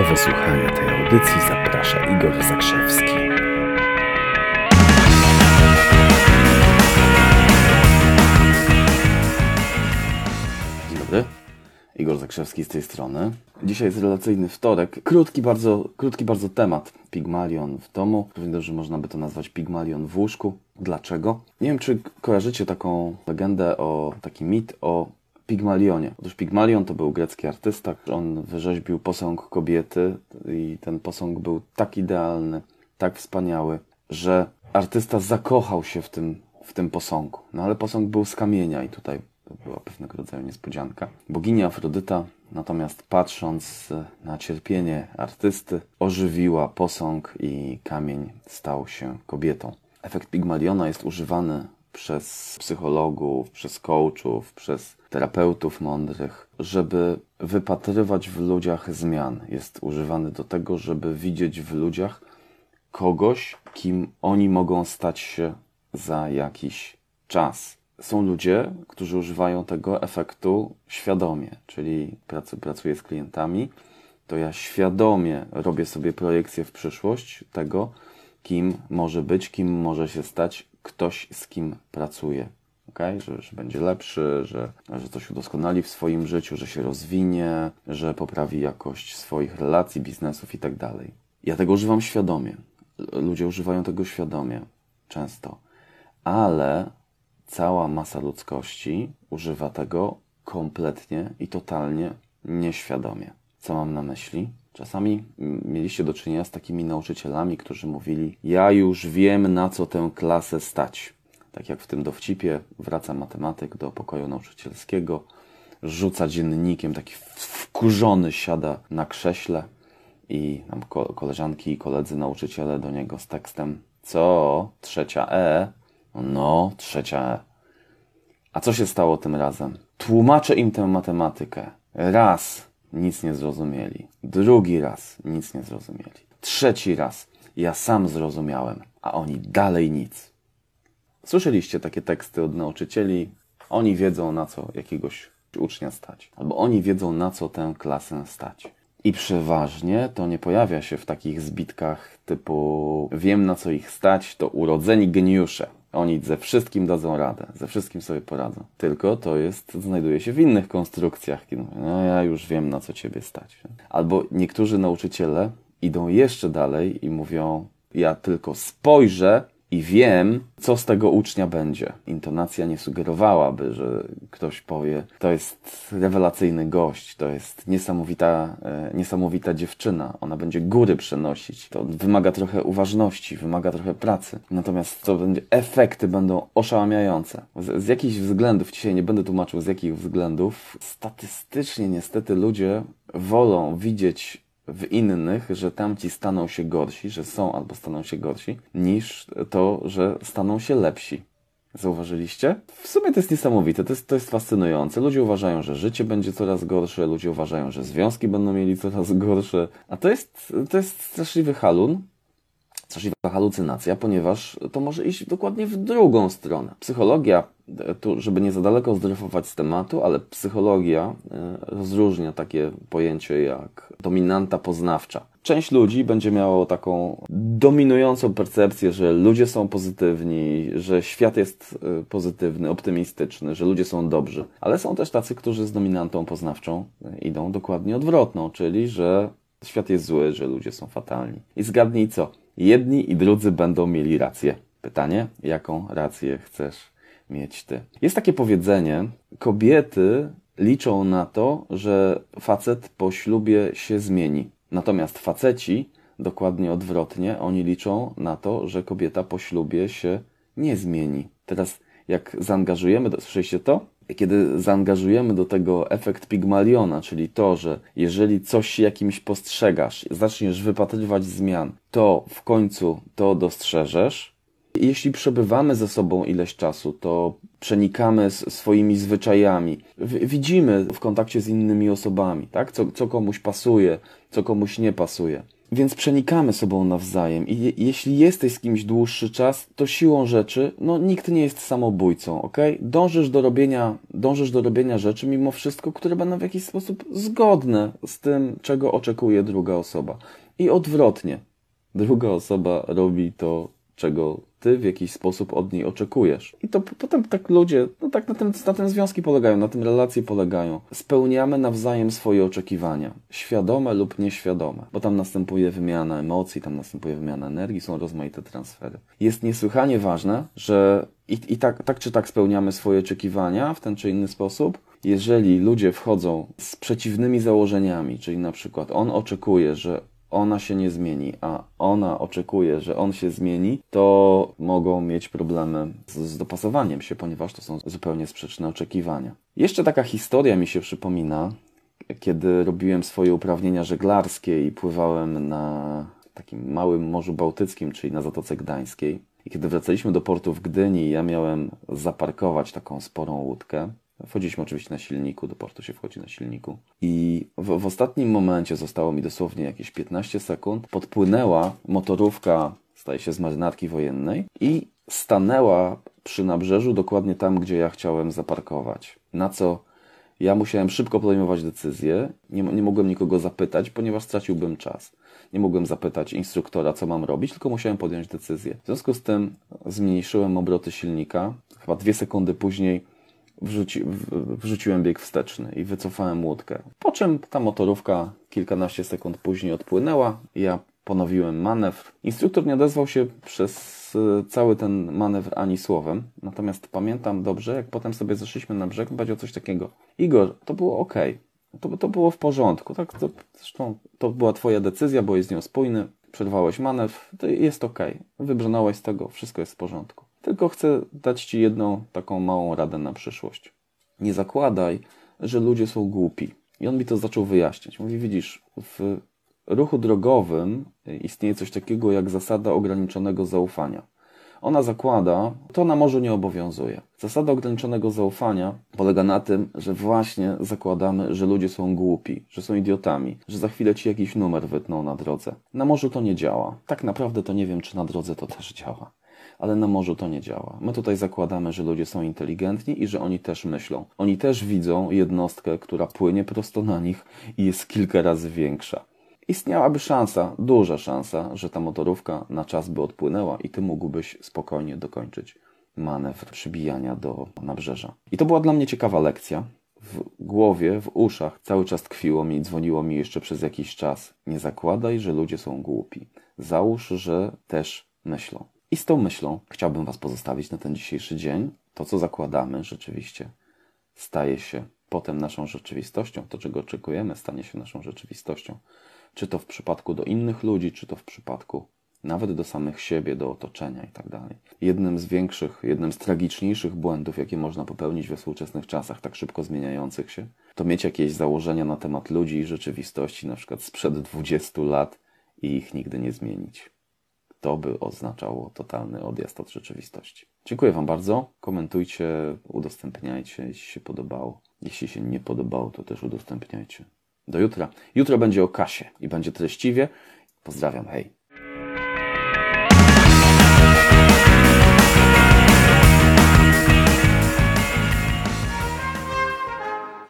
Do wysłuchania tej audycji zaprasza Igor Zakrzewski. Dzień dobry. Igor Zakrzewski z tej strony. Dzisiaj jest relacyjny wtorek. Krótki bardzo, krótki bardzo temat. Pigmalion w domu. Równie dobrze można by to nazwać Pigmalion w łóżku. Dlaczego? Nie wiem, czy kojarzycie taką legendę o, taki mit o Pigmalionie. Otóż Pigmalion to był grecki artysta. On wyrzeźbił posąg kobiety i ten posąg był tak idealny, tak wspaniały, że artysta zakochał się w tym, w tym posągu. No ale posąg był z kamienia i tutaj była pewnego rodzaju niespodzianka. Bogini Afrodyta, natomiast patrząc na cierpienie artysty, ożywiła posąg i kamień stał się kobietą. Efekt Pigmaliona jest używany przez psychologów, przez coachów, przez terapeutów mądrych, żeby wypatrywać w ludziach zmian. Jest używany do tego, żeby widzieć w ludziach kogoś, kim oni mogą stać się za jakiś czas. Są ludzie, którzy używają tego efektu świadomie, czyli pracuję z klientami, to ja świadomie robię sobie projekcję w przyszłość tego, kim może być, kim może się stać ktoś, z kim pracuje. Okay? Że, że będzie lepszy, że, że coś udoskonali w swoim życiu, że się rozwinie, że poprawi jakość swoich relacji, biznesów itd. Tak ja tego używam świadomie. Ludzie używają tego świadomie, często. Ale cała masa ludzkości używa tego kompletnie i totalnie nieświadomie. Co mam na myśli? Czasami mieliście do czynienia z takimi nauczycielami, którzy mówili: Ja już wiem, na co tę klasę stać. Tak jak w tym dowcipie, wraca matematyk do pokoju nauczycielskiego, rzuca dziennikiem, taki wkurzony siada na krześle i tam koleżanki i koledzy nauczyciele do niego z tekstem: Co? Trzecia E? No, trzecia E. A co się stało tym razem? Tłumaczę im tę matematykę. Raz nic nie zrozumieli. Drugi raz nic nie zrozumieli. Trzeci raz ja sam zrozumiałem, a oni dalej nic. Słyszeliście takie teksty od nauczycieli? Oni wiedzą na co jakiegoś ucznia stać, albo oni wiedzą na co tę klasę stać. I przeważnie to nie pojawia się w takich zbitkach typu wiem na co ich stać, to urodzeni geniusze. Oni ze wszystkim dadzą radę, ze wszystkim sobie poradzą. Tylko to jest, znajduje się w innych konstrukcjach. No ja już wiem, na co ciebie stać. Albo niektórzy nauczyciele idą jeszcze dalej i mówią, ja tylko spojrzę i wiem, co z tego ucznia będzie. Intonacja nie sugerowałaby, że ktoś powie, to jest rewelacyjny gość, to jest niesamowita, e, niesamowita dziewczyna, ona będzie góry przenosić. To wymaga trochę uważności, wymaga trochę pracy. Natomiast to będzie, efekty będą oszałamiające. Z, z jakichś względów, dzisiaj nie będę tłumaczył z jakich względów, statystycznie niestety ludzie wolą widzieć w innych, że tamci staną się gorsi, że są albo staną się gorsi, niż to, że staną się lepsi. Zauważyliście? W sumie to jest niesamowite, to jest, to jest fascynujące. Ludzie uważają, że życie będzie coraz gorsze, ludzie uważają, że związki będą mieli coraz gorsze, a to jest, to jest straszliwy halun, straszliwa halucynacja, ponieważ to może iść dokładnie w drugą stronę. Psychologia, e, tu, żeby nie za daleko zdryfować z tematu, ale psychologia e, rozróżnia takie pojęcie jak dominanta poznawcza. Część ludzi będzie miało taką dominującą percepcję, że ludzie są pozytywni, że świat jest e, pozytywny, optymistyczny, że ludzie są dobrzy. Ale są też tacy, którzy z dominantą poznawczą idą dokładnie odwrotną, czyli że świat jest zły, że ludzie są fatalni. I zgadnij co? Jedni i drudzy będą mieli rację. Pytanie, jaką rację chcesz mieć ty? Jest takie powiedzenie, kobiety liczą na to, że facet po ślubie się zmieni. Natomiast faceci, dokładnie odwrotnie, oni liczą na to, że kobieta po ślubie się nie zmieni. Teraz, jak zaangażujemy, słyszeliście to? Kiedy zaangażujemy do tego efekt Pigmaliona, czyli to, że jeżeli coś jakimś postrzegasz, zaczniesz wypatrywać zmian, to w końcu to dostrzeżesz. Jeśli przebywamy ze sobą ileś czasu, to przenikamy swoimi zwyczajami, widzimy w kontakcie z innymi osobami, tak? co, co komuś pasuje, co komuś nie pasuje. Więc przenikamy sobą nawzajem i je, jeśli jesteś z kimś dłuższy czas, to siłą rzeczy, no nikt nie jest samobójcą, ok? Dążysz do robienia, dążysz do robienia rzeczy mimo wszystko, które będą w jakiś sposób zgodne z tym, czego oczekuje druga osoba. I odwrotnie. Druga osoba robi to, czego ty w jakiś sposób od niej oczekujesz. I to potem tak ludzie, no tak na tym, na tym związki polegają, na tym relacje polegają. Spełniamy nawzajem swoje oczekiwania, świadome lub nieświadome, bo tam następuje wymiana emocji, tam następuje wymiana energii, są rozmaite transfery. Jest niesłychanie ważne, że i, i tak, tak czy tak spełniamy swoje oczekiwania w ten czy inny sposób, jeżeli ludzie wchodzą z przeciwnymi założeniami, czyli na przykład on oczekuje, że ona się nie zmieni, a ona oczekuje, że on się zmieni, to mogą mieć problemy z, z, dopasowaniem się, ponieważ to są zupełnie sprzeczne oczekiwania. Jeszcze taka historia mi się przypomina, kiedy robiłem swoje uprawnienia żeglarskie i pływałem na takim małym Morzu Bałtyckim, czyli na Zatoce Gdańskiej. I kiedy wracaliśmy do portu w Gdyni, ja miałem zaparkować taką sporą łódkę. Wchodziliśmy oczywiście na silniku, do portu się wchodzi na silniku. I w, w, ostatnim momencie zostało mi dosłownie jakieś 15 sekund. Podpłynęła motorówka, staje się z marynarki wojennej i stanęła przy nabrzeżu dokładnie tam, gdzie ja chciałem zaparkować. Na co ja musiałem szybko podejmować decyzję. Nie, nie mogłem nikogo zapytać, ponieważ straciłbym czas. Nie mogłem zapytać instruktora, co mam robić, tylko musiałem podjąć decyzję. W związku z tym zmniejszyłem obroty silnika. Chyba dwie sekundy później wrzuci, wrzuciłem bieg wsteczny i wycofałem łódkę. Po czym ta motorówka kilkanaście sekund później odpłynęła. Ja ponowiłem manewr. Instruktor nie odezwał się przez e, cały ten manewr ani słowem. Natomiast pamiętam dobrze, jak potem sobie zeszliśmy na brzeg, powiedział coś takiego. Igor, to było ok. To, to było w porządku. Tak? To, zresztą to była twoja decyzja, bo jest z nią spójny. Przerwałeś manewr, to jest ok. Wybrnąłeś z tego, wszystko jest w porządku. Tylko chcę dać Ci jedną taką małą radę na przyszłość. Nie zakładaj, że ludzie są głupi. I on mi to zaczął wyjaśniać. Mówi, widzisz, w ruchu drogowym istnieje coś takiego jak zasada ograniczonego zaufania. Ona zakłada, to na morzu nie obowiązuje. Zasada ograniczonego zaufania polega na tym, że właśnie zakładamy, że ludzie są głupi, że są idiotami, że za chwilę ci jakiś numer wytną na drodze. Na morzu to nie działa. Tak naprawdę to nie wiem, czy na drodze to też działa ale na morzu to nie działa. My tutaj zakładamy, że ludzie są inteligentni i że oni też myślą. Oni też widzą jednostkę, która płynie prosto na nich i jest kilka razy większa. Istniałaby szansa, duża szansa, że ta motorówka na czas by odpłynęła i ty mógłbyś spokojnie dokończyć manewr przybijania do nabrzeża. I to była dla mnie ciekawa lekcja. W głowie, w uszach cały czas tkwiło mi, dzwoniło mi jeszcze przez jakiś czas. Nie zakładaj, że ludzie są głupi. Załóż, że też myślą. I z tą myślą chciałbym Was pozostawić na ten dzisiejszy dzień. To, co zakładamy, rzeczywiście staje się potem naszą rzeczywistością. To, czego oczekujemy, stanie się naszą rzeczywistością. Czy to w przypadku do innych ludzi, czy to w przypadku nawet do samych siebie, do otoczenia i tak. Jednym z większych, jednym z tragiczniejszych błędów, jakie można popełnić we współczesnych czasach, tak szybko zmieniających się, to mieć jakieś założenia na temat ludzi i rzeczywistości, na przykład sprzed 20 lat i ich nigdy nie zmienić to by oznaczało totalny odjazd od rzeczywistości. Dziękuję Wam bardzo. Komentujcie, udostępniajcie, jeśli się podobało. Jeśli się nie podobało, to też udostępniajcie. Do jutra. Jutro będzie o kasie i będzie treściwie. Pozdrawiam, hej.